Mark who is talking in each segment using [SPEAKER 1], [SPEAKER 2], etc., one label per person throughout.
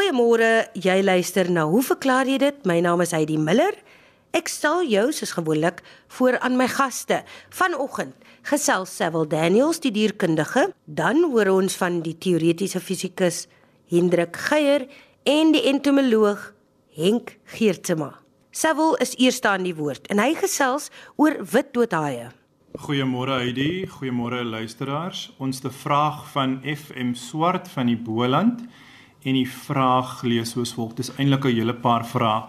[SPEAKER 1] Goeiemôre, jy luister na Hoe verklaar jy dit? My naam is Heidi Miller. Ek stel jou soos gewoonlik voor aan my gaste. Vanoggend gesels Sewil Daniels, die dierkundige, dan hoor ons van die teoretiese fisikus Hendrik Geier en die entomoloog Henk Geertsma. Sewil is eerste aan die woord en hy gesels oor witdoodhaie.
[SPEAKER 2] Goeiemôre Heidi, goeiemôre luisteraars. Ons te vraag van FM Swart van die Boland en die vraag lees soos volg. Dis eintlik 'n hele paar vrae.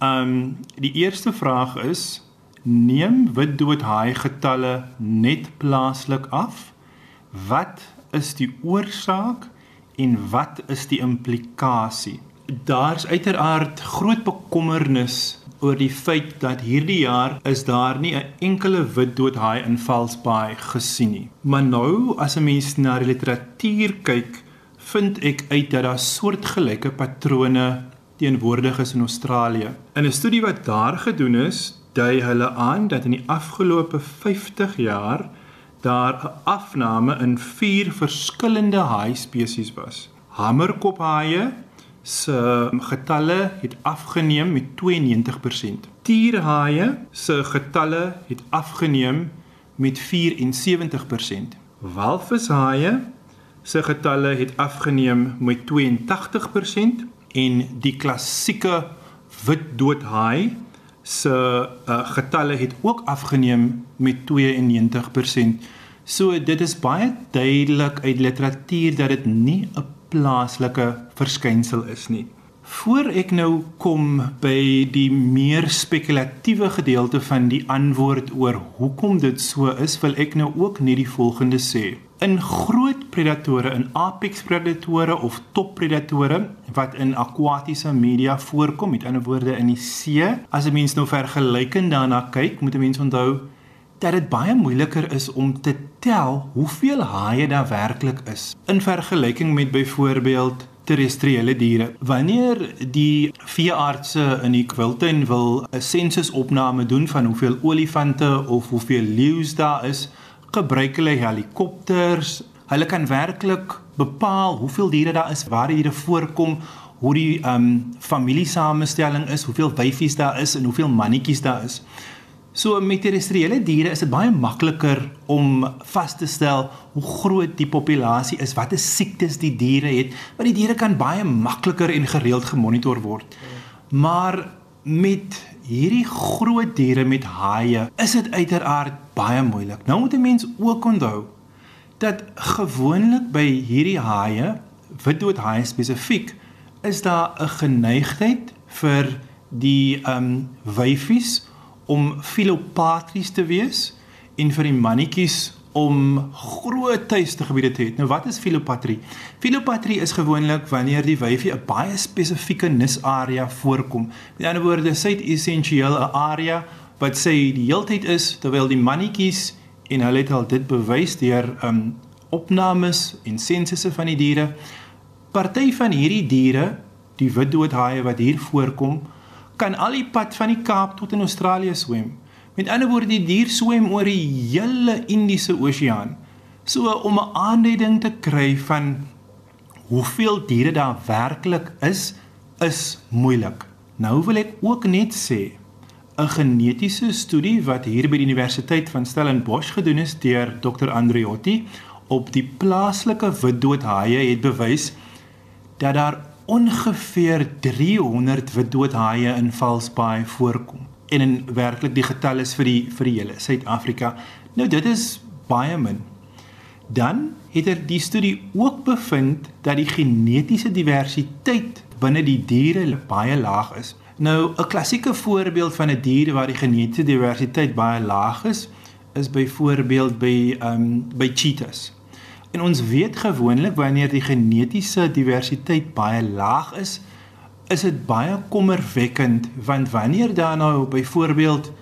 [SPEAKER 2] Um die eerste vraag is: Neem witdoodhaai getalle net plaaslik af? Wat is die oorsaak en wat is die implikasie? Daar's uiteraard groot bekommernis oor die feit dat hierdie jaar is daar nie 'n enkele witdoodhaai in Valsbaai gesien nie. Maar nou as 'n mens na die literatuur kyk, vind ek uit dat daar soortgelyke patrone teenwoordig is in Australië. In 'n studie wat daar gedoen is, dui hulle aan dat in die afgelope 50 jaar daar 'n afname in vier verskillende haai spesies was. Hamerkophaie se getalle het afgeneem met 92%. Tierhaie se getalle het afgeneem met 74%. Walvishaie se getalle het afgeneem met 82% en die klassieke witdoodhaai se uh, getalle het ook afgeneem met 92%. So dit is baie duidelik uit literatuur dat dit nie 'n plaaslike verskynsel is nie. Voor ek nou kom by die meer spekulatiewe gedeelte van die antwoord oor hoekom dit so is, wil ek nou ook net die volgende sê. In groot predatore, in apex predatore of top predatore wat in akwatiese media voorkom, met ander woorde in die see, as 'n mens nou vergelykend daarna kyk, moet 'n mens onthou dat dit baie moeiliker is om te tel hoeveel haie daar werklik is in vergelyking met byvoorbeeld terrestriële diere. Wanneer die veeartse in die kwiltuin wil 'n sensusopname doen van hoeveel olifante of hoeveel leeu's daar is, gebruik hulle helikopters. Hulle kan werklik bepaal hoeveel diere daar is, waar die diere voorkom, hoe die ehm um, familiesamestelling is, hoeveel wyfies daar is en hoeveel mannetjies daar is. So met terrestriële diere is dit baie makliker om vas te stel hoe groot die populasie is, watter siektes die diere het, want die diere kan baie makliker en gereeld gemonitor word. Maar met hierdie groot diere met haie is dit uiteraard baie moeilik. Nou moet 'n mens ook onthou dat gewoonlik by hierdie haie, witdoodhaie spesifiek, is daar 'n geneigtheid vir die ehm um, wyfies om filopatries te wees en vir die mannetjies om groot tuiste gebiede te hê. Nou wat is filopatrie? Filopatrie is gewoonlik wanneer die wyfie 'n baie spesifieke nisarea voorkom. Met ander woorde, sy het essensieel 'n area wat sy die heeltyd is terwyl die mannetjies en hulle het al dit bewys deur um opnames en sensusse van die diere. Party van hierdie diere, die witdoodhaie wat hier voorkom, kan al die pad van die Kaap tot in Australië swem. Met ander woorde, die dier swem oor die hele Indiese Oseaan. So om 'n aanduiding te kry van hoeveel diere daar werklik is, is moeilik. Nou wil ek ook net sê 'n genetiese studie wat hier by die Universiteit van Stellenbosch gedoen is deur Dr Andriotti op die plaaslike witdoodhaie het bewys dat daar ongeveer 300 witdoodhaie in Valsbaai voorkom en in werklik die getal is vir die vir die hele Suid-Afrika. Nou dit is baie min. Dan het er die studie ook bevind dat die genetiese diversiteit binne die diere baie laag is. Nou 'n klassieke voorbeeld van 'n dier waar die genetiese diversiteit baie laag is, is byvoorbeeld by ehm um, by cheetahs. En ons weet gewoonlik wanneer die genetiese diversiteit baie laag is, is dit baie kommerwekkend want wanneer daar nou byvoorbeeld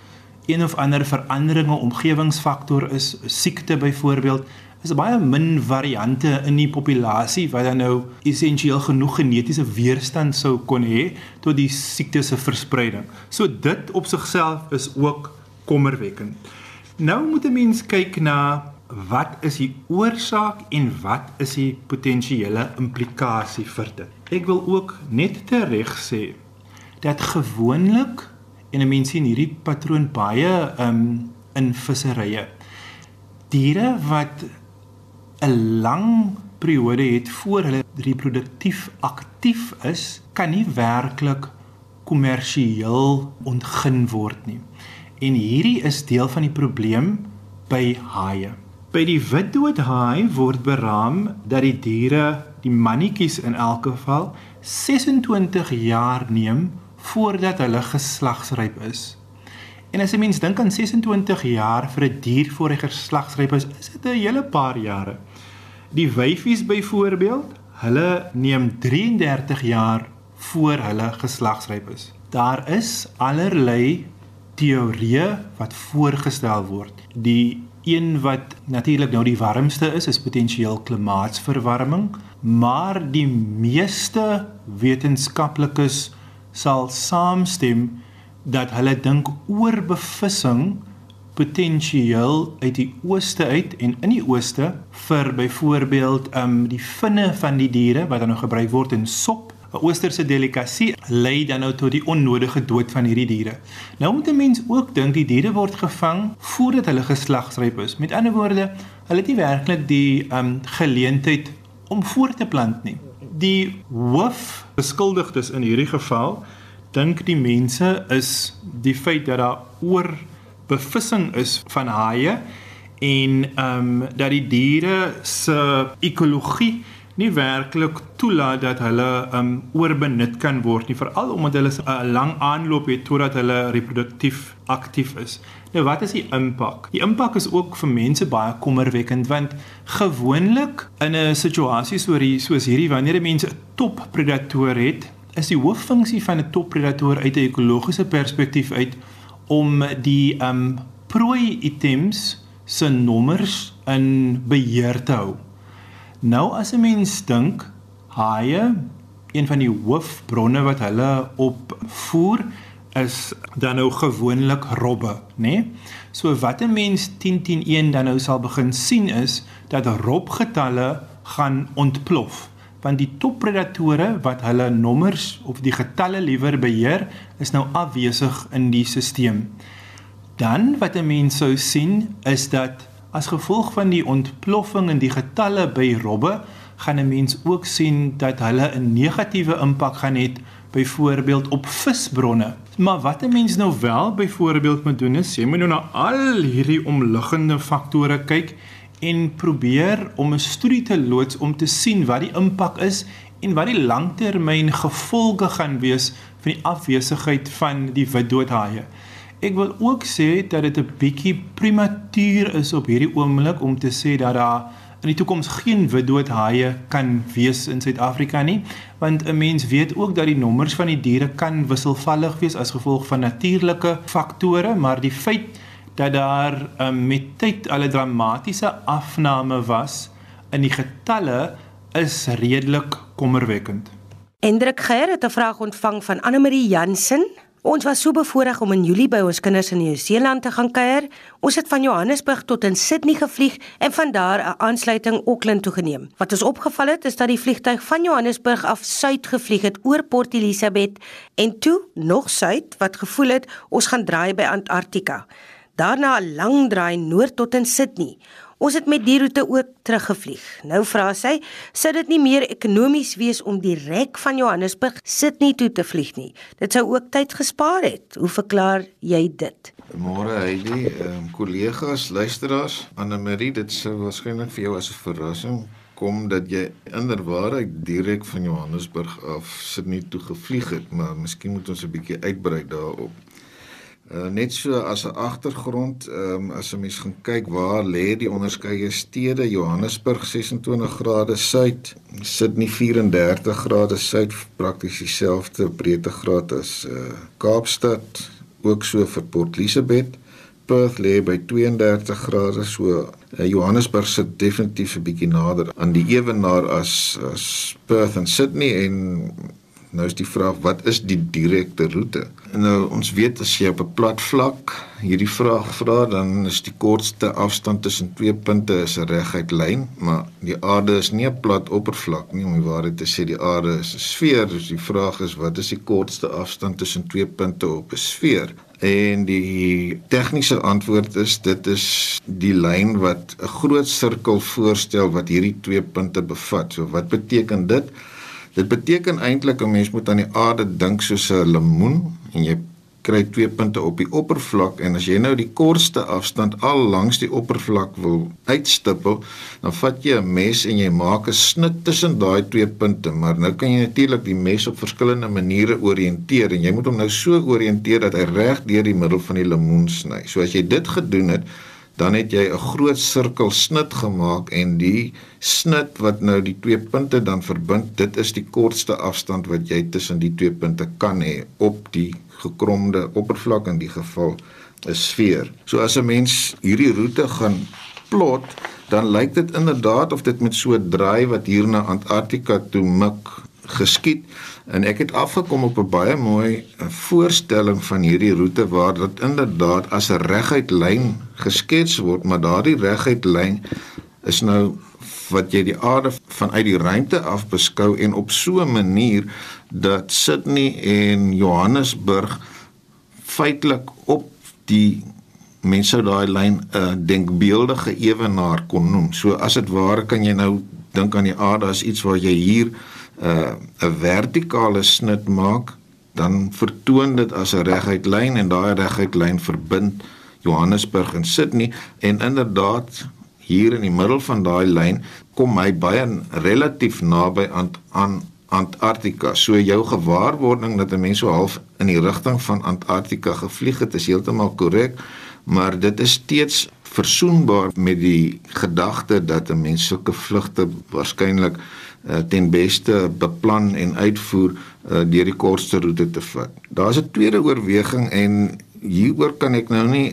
[SPEAKER 2] een of ander veranderinge omgewingsfaktor is, siekte byvoorbeeld, is daar baie min variante in die populasie wat dan nou essensieel genoeg genetiese weerstand sou kon hê tot die siekte se verspreiding. So dit op sigself is ook kommerwekkend. Nou moet 'n mens kyk na wat is die oorsaak en wat is die potensiële implikasie vir dit. Ek wil ook net tereg sê dat gewoonlik en 'n mens sien hierdie patroon baie um in visserye. Diere wat 'n lang periode het voor hulle reproduktief aktief is, kan nie werklik kommersieel ontgin word nie. En hierdie is deel van die probleem by haie. By die witdoodhaai word beraam dat die diere, die mannetjies in elk geval, 26 jaar neem voordat hulle geslagsryp is. En as 'n mens dink aan 26 jaar vir 'n dier voor hy geslagsryp is, is dit 'n hele paar jare. Die wyfies byvoorbeeld, hulle neem 33 jaar voor hulle geslagsryp is. Daar is allerlei teorieë wat voorgestel word. Die een wat natuurlik nou die warmste is, is potensieel klimaatsverwarming, maar die meeste wetenskaplikes sal saamstem dat hulle dink oorbevissing potensieel uit die ooste uit en in die ooste vir byvoorbeeld um die vinne van die diere wat dan nou gebruik word in sop 'n oosterse delikasie lei dan nou tot die onnodige dood van hierdie diere. Nou moet 'n mens ook dink die diere word gevang voordat hulle geslagsryp is. Met ander woorde, hulle het nie werklik die um geleentheid om voort te plant nie. Die hoof beskuldigdes in hierdie geval dink die mense is die feit dat daar oor bevissing is van haie en ehm um, dat die diere se ekologie nie werklik toelaat dat hulle um, oorbenut kan word nie veral omdat hulle 'n lang aanloop het totdat hulle reproduktief aktief is. Nou wat is die impak? Die impak is ook vir mense baie kommerwekkend want gewoonlik in 'n situasie soos hierdie wanneer 'n mens 'n toppredator het is die hooffunksie van 'n toppredator uit 'n ekologiese perspektief uit om die um prooi items se nommers in beheer te hou. Nou as 'n mens dink haie een van die hoofbronne wat hulle opvoer is dan nou gewoonlik robbe, né? Nee? So wat 'n mens 10 10 1 dan nou sal begin sien is dat robgetalle gaan ontplof want die toppredatore wat hulle nommers of die getalle liewer beheer is nou afwesig in die stelsel. Dan wat 'n mens sou sien is dat as gevolg van die ontploffing in die getalle by robbe gaan 'n mens ook sien dat hulle 'n negatiewe impak gaan hê byvoorbeeld op visbronne. Maar wat 'n mens nou wel byvoorbeeld moet doen is jy moet nou na al hierdie omliggende faktore kyk en probeer om 'n studie te loods om te sien wat die impak is en wat die langtermyn gevolge gaan wees van die afwesigheid van die witdoodhaie. Ek wil ook sê dat dit 'n bietjie prematuur is op hierdie oomblik om te sê dat daar in die toekoms geen witdoodhaie kan wees in Suid-Afrika nie, want 'n mens weet ook dat die nommers van die diere kan wisselvallig wees as gevolg van natuurlike faktore, maar die feit dat daar um, met tyd al 'n dramatiese afname was in die getalle is redelik kommerwekkend.
[SPEAKER 1] Hendrik Geier het 'n vraag ontvang van Anne Marie Jansen. Ons was so bevoorreg om in Julie by ons kinders in Nieu-Seeland te gaan kuier. Ons het van Johannesburg tot in Sydney gevlieg en van daar 'n aansluiting Auckland toe geneem. Wat ons opgeval het is dat die vliegtyg van Johannesburg af suid gevlieg het oor Port Elizabeth en toe nog suid wat gevoel het ons gaan draai by Antarktika daarna 'n lang draai noord tot in Sydney. Ons het met die roete ook teruggevlieg. Nou vra sy, sou dit nie meer ekonomies wees om direk van Johannesburg Sydney toe te vlieg nie? Dit sou ook tyd gespaar het. Hoe verklaar jy dit?
[SPEAKER 3] Môre Heidi, ehm um, kollegas, luisteraars, Anne Marie, dit sou waarskynlik vir jou as 'n verrassing kom dat jy inderwaarheid direk van Johannesburg af Sydney toe gevlieg het, maar miskien moet ons 'n bietjie uitbrei daarop. Uh, net so as 'n agtergrond, um, as 'n mens gaan kyk waar lê die onderskeie stede, Johannesburg 26 grade suid, Sydney 34 grade suid, prakties dieselfde breedtegraad as uh, Kaapstad, ook so vir Port Elizabeth. Perth lê by 32 grade, so uh, Johannesburg sit definitief 'n bietjie nader aan die ewenaar as as Perth en Sydney en Nou is die vraag wat is die direkte roete? Nou ons weet as jy op 'n plat vlak hierdie vraag vra, dan is die kortste afstand tussen twee punte is 'n reguit lyn, maar die aarde is nie 'n plat oppervlak nie, om die waarheid te sê, die aarde is 'n sfeer. Dus die vraag is wat is die kortste afstand tussen twee punte op 'n sfeer? En die tegniese antwoord is dit is die lyn wat 'n groot sirkel voorstel wat hierdie twee punte bevat. So wat beteken dit? Dit beteken eintlik 'n mens moet aan die aarde dink soos 'n lemoen en jy kry twee punte op die oppervlak en as jy nou die kortste afstand al langs die oppervlak wil uitstippel, dan vat jy 'n mes en jy maak 'n snit tussen daai twee punte, maar nou kan jy natuurlik die mes op verskillende maniere oriënteer en jy moet hom nou so oriënteer dat hy reg deur die middel van die lemoen sny. So as jy dit gedoen het, dan het jy 'n groot sirkel snit gemaak en die snit wat nou die twee punte dan verbind, dit is die kortste afstand wat jy tussen die twee punte kan hê op die gekromde oppervlak in die geval 'n sfeer. So as 'n mens hierdie roete gaan plot, dan lyk dit inderdaad of dit met so 'n draai wat hier na Antarktika toe mik geskied en ek het afgekom op 'n baie mooi eh, voorstelling van hierdie roete waar dit inderdaad as 'n reguit lyn geskets word, maar daardie reguit lyn is nou wat jy die aarde vanuit die ruimte af beskou en op so 'n manier dat Sydney en Johannesburg feitelik op die mense sou daai lyn 'n uh, denkbeeldige ewenaar kon noem. So as dit ware kan jy nou dink aan die aarde as iets waar jy hier uh, 'n vertikale snit maak, dan vertoon dit as 'n reguit lyn en daai reguit lyn verbind Johannesburg en Sydney en inderdaad hier in die middel van daai lyn kom hy baie relatief naby aan aan Antarktika. So jou gewaarwording dat 'n mens so half in die rigting van Antarktika gevlieg het is heeltemal korrek, maar dit is steeds versoenbaar met die gedagte dat 'n mens sulke vlugte waarskynlik ten beste beplan en uitvoer uh, deur die kortste roete te vat. Daar's 'n tweede oorweging en hieroor kan ek nou nie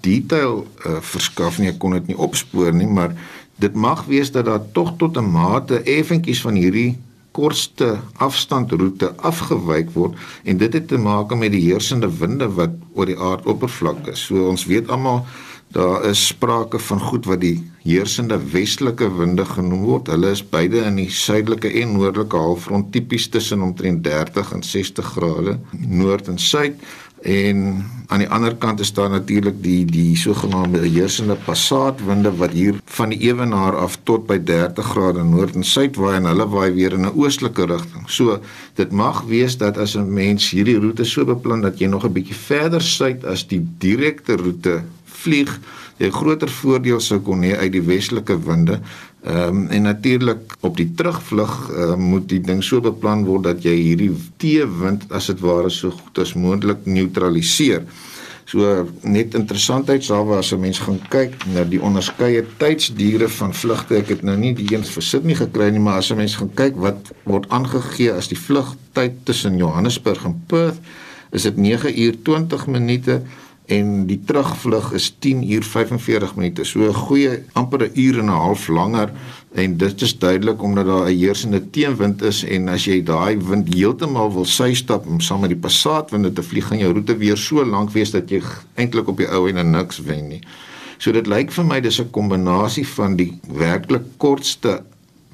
[SPEAKER 3] detail uh, verskaf nie, ek kon dit nie opspoor nie, maar dit mag wees dat daar tog tot 'n mate effentjies van hierdie kortste afstandroete afgewyk word en dit het te maak met die heersende winde wat oor die aardoppervlak is. So ons weet almal daar is sprake van goed wat die heersende westelike winde genoem word. Hulle is beide in die suidelike en noordelike halfrond tipies tussen omtrent 30 en 60 grade noord en suid en aan die ander kant is daar natuurlik die die sogenaamde heersende passaatwinde wat hier van die ewenaar af tot by 30 grade noord en suid waai en hulle waai weer in 'n oostelike rigting. So dit mag wees dat as 'n mens hierdie roete so beplan dat jy nog 'n bietjie verder suid as die direkte roete vlieg, jy groter voordeel sou kon hê uit die westelike winde Ehm um, en natuurlik op die terugvlug uh, moet die ding so beplan word dat jy hierdie teewind as dit ware so goed as moontlik neutraliseer. So net interessantheidshalwe as 'n mens gaan kyk na die onderskeie tydsdure van vlugte. Ek het nou nie die eens vir Sydney gekry nie, maar as 'n mens gaan kyk wat word aangegee as die vlugtyd tussen Johannesburg en Perth, is dit 9 uur 20 minute en die terugvlug is 10 uur 45 minute. So 'n goeie amper 'n uur en 'n half langer en dit is duidelik omdat daar 'n heersende teenwind is en as jy daai wind heeltemal wil sy-stap om saam met die passaatvinde te vlieg, gaan jou roete weer so lank wees dat jy eintlik op die ou en niks wen nie. So dit lyk vir my dis 'n kombinasie van die werklik kortste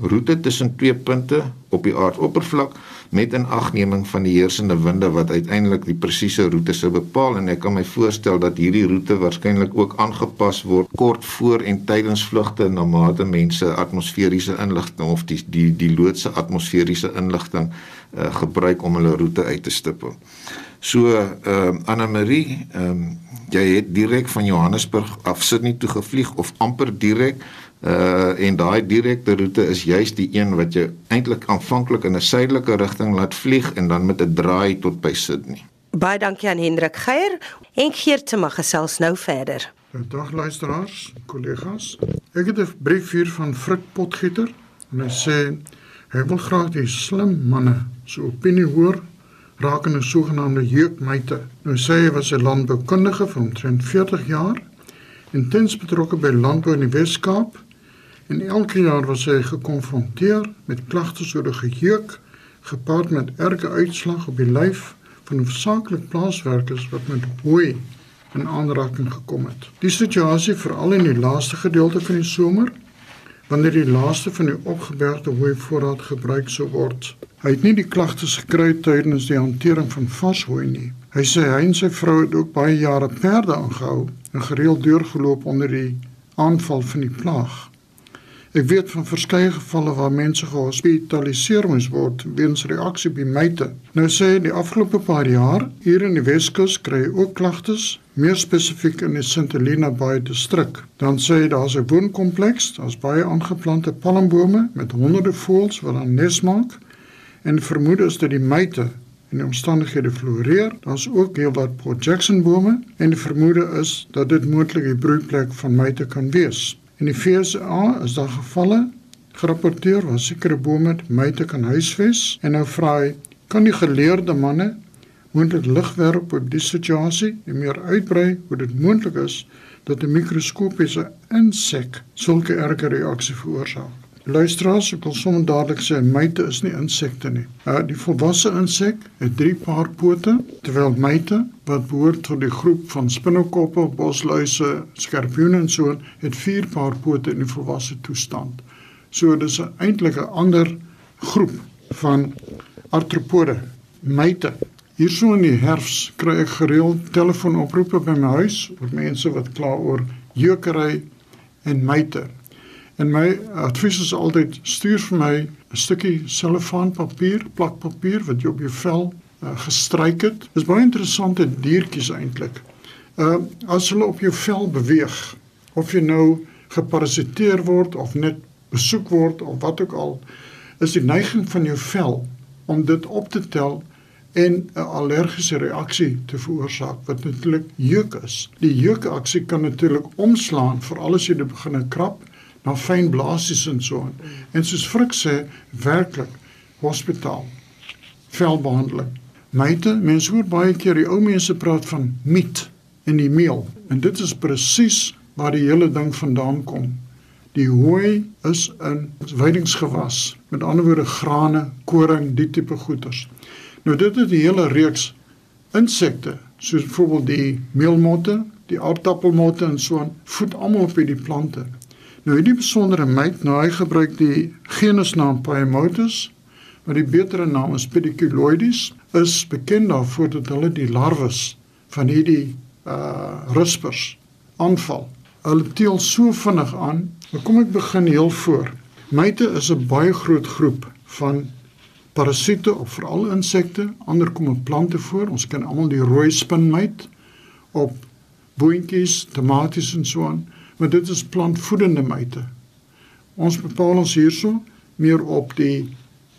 [SPEAKER 3] roete tussen twee punte op die aardoppervlak met inagneming van die heersende winde wat uiteindelik die presiese roete sou bepaal en ek kan my voorstel dat hierdie roete waarskynlik ook aangepas word kort voor en tydens vlugte na mate mense atmosferiese inligting of die die die loodse atmosferiese inligting uh, gebruik om hulle roete uit te stippel. So ehm uh, Anna Marie, ehm um, jy het direk van Johannesburg af Sydney toe gevlieg of amper direk Uh en daai direkte roete is juist die een wat jy eintlik aanvanklik in 'n suidelike rigting laat vlieg en dan met 'n draai tot by Sydney.
[SPEAKER 1] Baie dankie aan Hendrik Geier en Geert te mag gesels nou verder.
[SPEAKER 4] Dag luisteraars, kollegas. Ek het 'n brief hier van Frik Potgieter en hy sê hy wil graag die slim manne se so opinie hoor rakende sogenaamde jeukmeite. Nou sê hy was 'n landboukundige vir omtrent 40 jaar intens betrokke by landbou in die Wes-Kaap En elke jaar was hy gekonfronteer met klagtes oor die geheuk gepaard met erge uitslag op die lyf van hoofsaaklik plaaswerkers wat met hooi in aanraking gekom het. Die situasie veral in die laaste gedeelte van die somer wanneer die laaste van die opgebergde hooi voorraad gebruik sou word. Hy het nie die klagtes gekry tydens die hantering van vars hooi nie. Hy sê hy en sy vrou het ook baie jare perde aangehou en gereeld deurgeloop onder die aanval van die plaag. Ek weet van verskeie gevalle waar mense gehospitaliseer moes word weens reaksie by myte. Nou sê hy die afgelope paar jaar hier in die Weskus kry ook klagtes, meer spesifiek in die St Helena Bay distrik. Dan sê hy daar's 'n woonkompleks, daar's baie aangeplante palmbome met honderde voëls wat aan nes maak en vermoed is dat die myte en die omstandighede floreer. Daar's ook heelwat Port Jackson bome en die vermoede is dat dit moontlik 'n broeiplek van myte kan wees. In die FSA is daar gevalle gerapporteer waar sekere bome myte kan huisves en nou vra hy kan die geleerde manne moontlik lig werp op die situasie en meer uitbrei hoe dit moontlik is dat 'n mikroskopiese insek sulke erge reaksie veroorsaak. Luisteraars, ek wil sommer dadelik sê myte is nie insekte nie. Uh die volwasse insek het 3 paar pote, terwyl myte wat behoort tot die groep van spinnekoppe, bosluise, skorpioene en so het 4 paar pote in die volwasse toestand. So dis eintlik 'n ander groep van artropode, myte. Hierso in die herfs kry ek gereeld telefoonoproepe by my huis oor mense wat kla oor jeukery en myte. En my advies is altyd stuur vir my 'n stukkie selfoonpapier, plakpapier wat jy op jou vel uh, gestryk het. Dis baie interessante diertjies eintlik. Uh as hulle op jou vel beweeg, of jy nou geparasiteer word of net besoek word of wat ook al, is die neiging van jou vel om dit op te tel en 'n allergiese reaksie te veroorsaak wat natuurlik jeuk is. Die jeukaksie kan natuurlik omslaan vir alles jy begin krap na fyn blaasies en so aan. En soos Frik sê, werklik hospitaal velbehandeling. Myte, mense hoor baie keer die ou mense praat van miet in die meel en dit is presies waar die hele ding vandaan kom. Die hooi is in weidingsgewas, met ander woorde grane, koring, die tipe goeters. Nou dit is die hele reeks insekte, soos byvoorbeeld die meelmotte, die aardappelmotte en so aan, voed almal op hierdie plante. Nou hierdie besondere myt, nou hy gebruik die genusnaam Pyomotus, maar die betere naam is Pediculoides, is bekend daarvoor dat hulle die larwes van hierdie uh ruspers aanval. Hulle teel so vinnig aan. Maar kom ek begin heel voor. Myte is 'n baie groot groep van parasiete of veral insekte, ander kom op plante voor. Ons ken almal die rooi spinmyt op boontjies, tomaties en so aan maar dit is plantvoedende myte. Ons bepaal ons hierso meer op die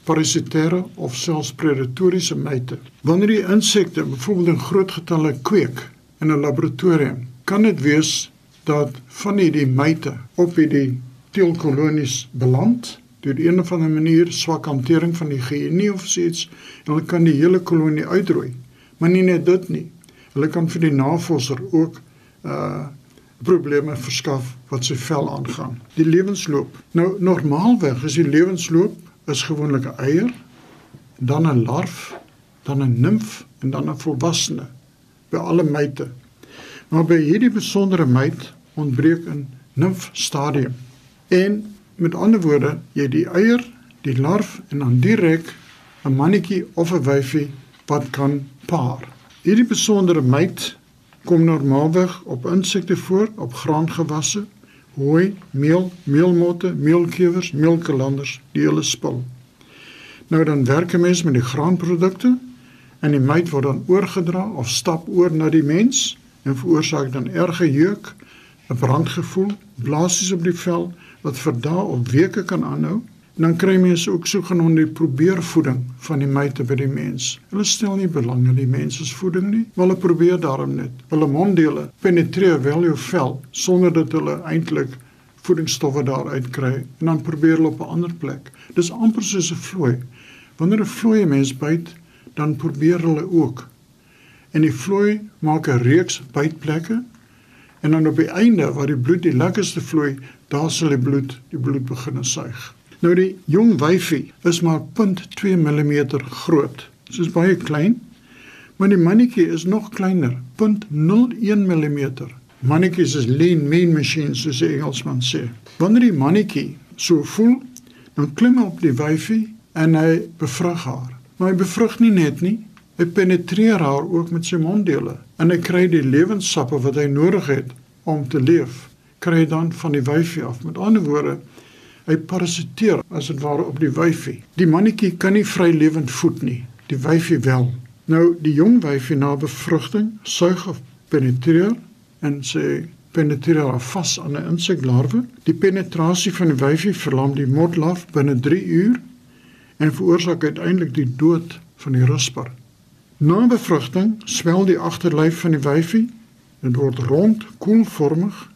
[SPEAKER 4] parasitêre of selfs predatoriese myte. Wanneer die insekte byvoorbeeld in groot getalle kweek in 'n laboratorium, kan dit wees dat van hierdie myte op hierdie teelkolonies beland deur een of ander manier swak hantering van die higiëne of iets, hulle kan die hele kolonie uitroei. Maar nie net dit nie. Hulle kan vir die navorser ook uh probleme verskaf wat sy vel aangaan. Die lewensloop. Nou normaalweg is die lewensloop is gewoonlik 'n eier, dan 'n larf, dan 'n nimf en dan 'n volwassene by alle myte. Maar by hierdie besondere myt ontbreek 'n nimf stadium. En met ander woorde, jy die eier, die larf en dan direk 'n mannetjie of 'n wyfie wat kan paar. Hierdie besondere myt kom normaalweg op insekte voor, op graangewasse, hooi, meel, meelmotte, meelkewers, meelkelanders, die hele spul. Nou dan werk 'n mens met die graanprodukte en die myt word dan oorgedra of stap oor na die mens en veroorsaak dan erge jeuk, 'n brandgevoel, blaasies op die vel wat vir dae of weke kan aanhou dan kry mense ook sogenaamde probeervoeding van die myte by die mens. Hulle stel nie belang in die mens se voeding nie, maar hulle probeer daarom net. Hulle monddele penetreer wel jou vel sonder dat hulle eintlik voedingsstowwe daaruit kry en dan probeer hulle op 'n ander plek. Dis amper soos 'n vlooi. Wanneer 'n vlooi 'n mens byt, dan probeer hulle ook. En die vlooi maak 'n reeks bytplekke en dan op die einde waar die bloed die lekkerste vloei, daar sal die bloed die bloed begin suig. Nou die jong wyfie is maar 0.2 mm groot. Dit is baie klein. Maar die mannetjie is nog kleiner, 0.01 mm. Mannetjies is lean mean machines soos die Engelsman sê. Wanneer die mannetjie so voel, dan klim hy op die wyfie en hy bevrug haar. Maar hy bevrug nie net nie, hy penetreer haar ook met sy monddele en hy kry die lewenssappe wat hy nodig het om te leef, kry dan van die wyfie af. Met ander woorde, hy parasiteer as dit ware op die wyfie. Die mannetjie kan nie vrylewend voed nie, die wyfie wel. Nou die jong wyfie na bevrugting suig of penetreer en sy penetreer vas aan 'n inseklarwe. Die penetrasie van die wyfie verlam die motlarf binne 3 uur en veroorsaak uiteindelik die dood van die rusper. Na bevrugting swel die agterlyf van die wyfie en word rond, koelvormig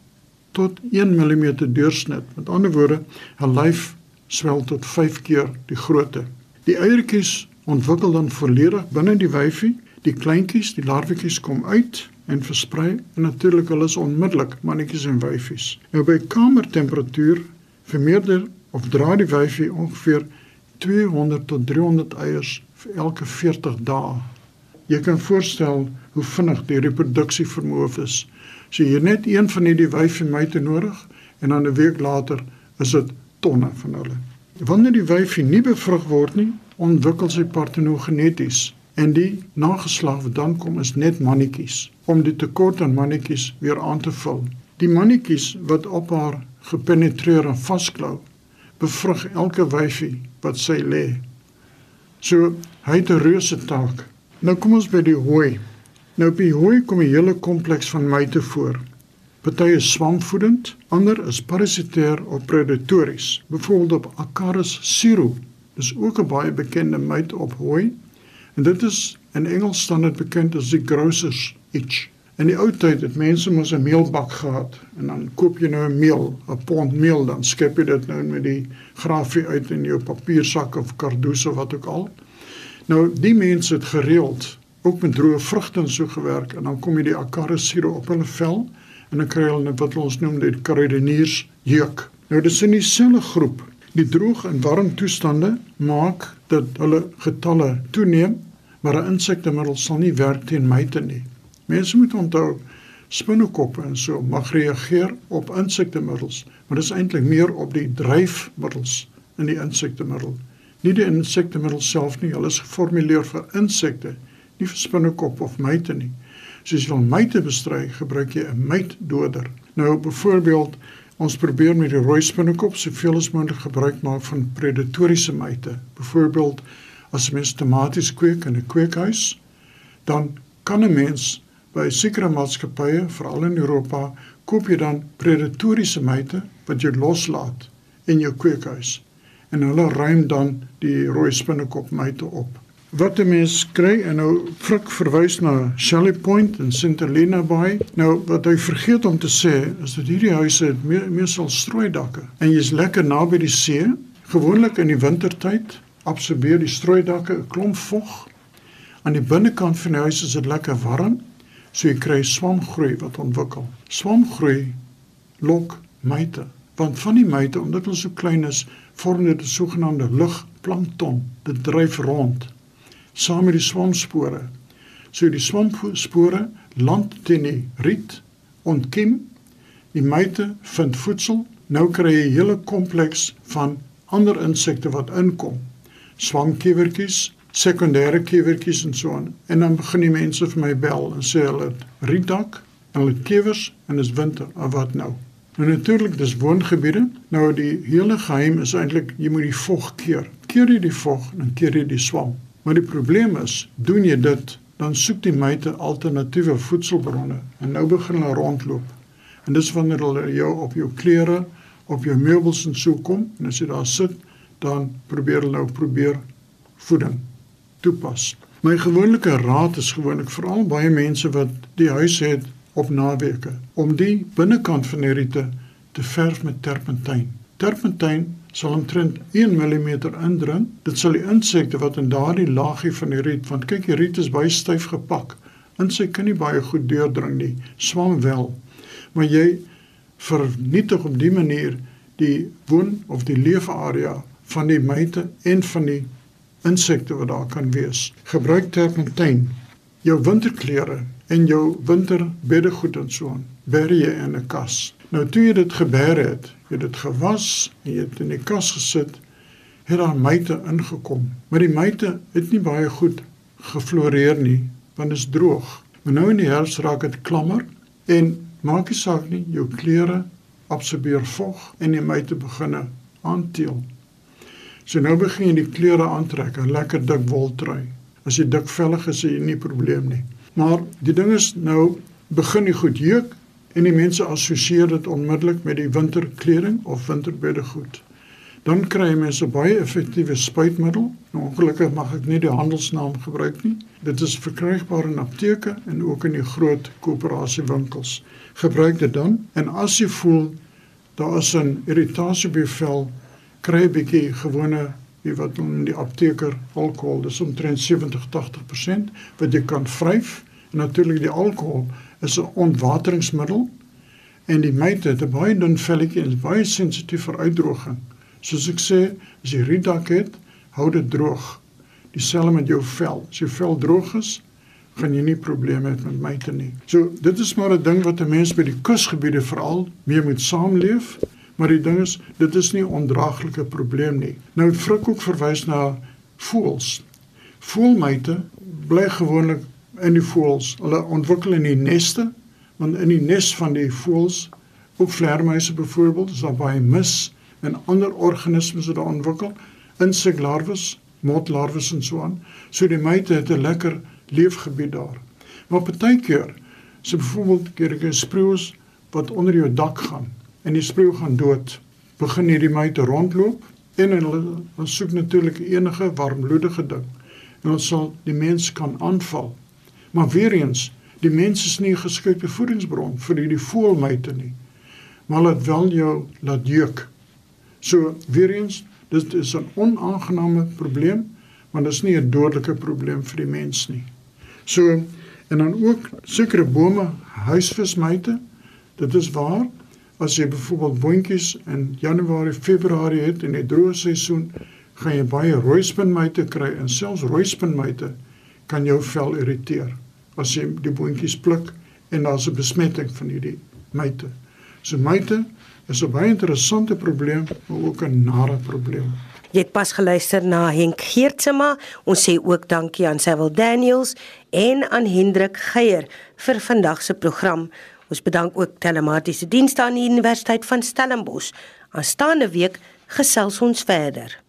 [SPEAKER 4] tot 1 mm deursnit. Met ander woorde, 'n lyf swel tot 5 keer die grootte. Die eiertjies ontwikkel dan volledig binne die wyfie. Die kleintjies, die larwetjies kom uit en versprei en natuurlik hulle is onmiddellik mannetjies en wyfies. Nou by kamertemperatuur vermeerder of dra die wyfie ongeveer 200 tot 300 eiers vir elke 40 dae. Jy kan voorstel hoe vinnig die reproduksie vermoë is. So jy net een van hierdie wyfie myte nodig en dan 'n week later is dit tonne van hulle. Wanneer die wyfie nie bevrug word nie, ontwikkel sy partenogeneties en die nageslag wat dan kom is net mannetjies om die tekort aan mannetjies weer aan te vul. Die mannetjies wat op haar gepenetreer en vasklou, bevrug elke wyfie wat sy lê. So hy het 'n reuse taak. Nou kom ons by die hooi. Nou by hooi kom 'n hele kompleks van myte voor. Party is swamvoedend, ander is parasitêr of predatories. Byvoorbeeld op Acarus siro, dis ook 'n baie bekende myte op hooi. En dit is in Engels staan dit bekend as die grocers itch. In die ou tyd het mense mos 'n meelbak gehad en dan koop jy nou 'n meel, 'n pond meel dan skep jy dit nou met die grafie uit in jou papiersak of kardoes of wat ook al. Nou die mense het gereeld ook met droë vrugte en so gewerk en dan kom jy die acarus siro op hulle vel en dan kry hulle wat ons noem die kruideniers jeuk. Nou dis in dieselfde groep. Die droog en warm toestande maak dat hulle getalle toeneem, maar 'n insektemiddel sal nie werk teen myte nie. Mense moet onthou spinnekoppe en so mag reageer op insektemiddels, maar dit is eintlik meer op die dryfmiddels in die insektemiddel. Nie die insektemiddel self nie, hulle is geformuleer vir insekte, nie vir spinnekop of myte nie. So as jy wil myte bestry, gebruik jy 'n mytdoder. Nou byvoorbeeld Ons probeer met die rooi spinnekop soveel as moontlik gebruik maak van predatoriese myte. Byvoorbeeld as mens tomaties kweek in 'n kweekhuis, dan kan 'n mens by sekere maatskappye, veral in Europa, koop jy dan predatoriese myte wat jy loslaat in jou kweekhuis en hulle ruim dan die rooi spinnekop myte op. Wat 'n mens kry en nou Frik verwys na Shelley Point en St Helena Bay. Nou wat hy vergeet om te sê is dat hierdie huise het meestal strooidakke en jy's lekker naby die see. Gewoonlik in die wintertyd absorbeer die strooidakke 'n klomp vog. Aan die binnekant van die huis is dit lekker warm So jy kry swamgroei wat ontwikkel. Swamgroei lok myte, want van die myte omdat hulle so klein is, vorm dit 'n sogenaamde lugplankton. Dit dryf rond saam met die swamspore. So die swamspore land teen die riet ontkiem. Die myte vind voedsel. Nou kry jy 'n hele kompleks van ander insekte wat inkom. Swamkiewertjies, sekondêre kiewertjies en so aan. En dan begin die mense vir my bel en sê hulle het rietdak en hulle kiewers en dis winter. Of wat nou? Nou natuurlik dis woongebiede. Nou die hele geheim is eintlik jy moet die vog keer. Keer jy die vog en keer jy die swam. Maar die probleem is, doen jy dit, dan soek die myte alternatiewe voedselbronne en nou begin hulle rondloop. En dis wanneer hulle jou op jou klere, op jou meubels en so kom en as jy daar sit, dan probeer hulle nou probeer voeding toepas. My gewone raad is gewoonlik veral baie mense wat die huis het op naweke om die binnekant van die riete te verf met terpentyn. Terpentyn sal omtrent 1 mm indring. Dit sal die insekte wat in daardie laagie van die riet, want kyk die riet is baie styf gepak. Insekte kan nie baie goed deurdring nie, swam wel. Maar jy vernietig op die manier die woon of die leefarea van die myte en van die insekte wat daar kan wees. Gebruik terpentyn. Jou winterklere en jou winterbeddegoed en so aan. Berg jy in 'n kas. Nou toe jy dit gebeer het, jy dit gewas en jy dit in die kas gesit, het daar myte ingekom. Maar die myte het nie baie goed gefloreer nie, want dit is droog. Maar nou in die herfs raak dit klammer en maak nie saak nie, jou klere absorbeer vog en die myte begin aanteel. So nou begin jy die klere aantrek, 'n lekker dik woltrui. As jy dik vellig is, is jy nie probleem nie. Maar die ding is nou begin die goed jeuk en die mense assosieer dit onmiddellik met die winterkleding of winterbeddegoed. Dan kry jy mense baie effektiewe spuitmiddel. Nou ongelukkig mag ek nie die handelsnaam gebruik nie. Dit is verkrygbaar in apteke en ook in die groot koöperasiewinkels. Gebruik dit dan en as jy voel daar is 'n irritasie by vel kry 'n bietjie gewone wie wat in die apteker alkohol dis omtrent 70-80% wat jy kan vryf natuurlik die alkohol is 'n ontwateringsmiddel. En die myte het 'n baie dun velletjie en is baie sensitief vir uitdroging. Soos ek sê as jy riedak het hou dit droog. Dieselfde met jou vel. As jou vel droog is gaan jy nie probleme hê met myte nie. So dit is maar 'n ding wat 'n mens by die kusgebiede veral mee moet saamleef. Maar die ding is, dit is nie 'n ondraaglike probleem nie. Nou Frik ook verwys na voëls. Voëlmyte bly gewoonlik in die voëls. Hulle ontwikkel in die neste, want in die nes van die voëls, ook vleermuise byvoorbeeld, is daar baie mis en ander organismes wat daar ontwikkel, inseklarwes, motlarwes en so aan. So die myte het 'n lekker leefgebied daar. Maar partykeer, so byvoorbeeld kerke spreeus wat onder jou dak gaan en die spreeu gaan dood. Begin hierdie myte rondloop en hulle soek natuurlik enige warmbloedige ding. En ons sal die mens kan aanval. Maar weer eens, die mens is nie 'n geskikte voedingsbron vir hierdie voëlmyte nie. Maar laat wel jou laat juk. So weer eens, dit is 'n onaangename probleem, maar dit is nie 'n dodelike probleem vir die mens nie. So en dan ook sekere bome huisvismyte. Dit is waar As jy byvoorbeeld boontjies in Januarie, Februarie het in die droë seisoen, gaan jy baie rooispinmyte kry en selfs rooispinmyte kan jou vel irriteer as jy die boontjies pluk en daar's 'n besmetting van hierdie myte. So myte is 'n baie interessante probleem, maar ook 'n nare probleem.
[SPEAKER 1] Jy het pas geluister na Henk Geertsma. Ons sê ook dankie aan Sewil Daniels en aan Hendrik Geier vir vandag se program. Ons bedank ook telematiese dienste aan die Universiteit van Stellenbosch. Aanstaande week gesels ons verder.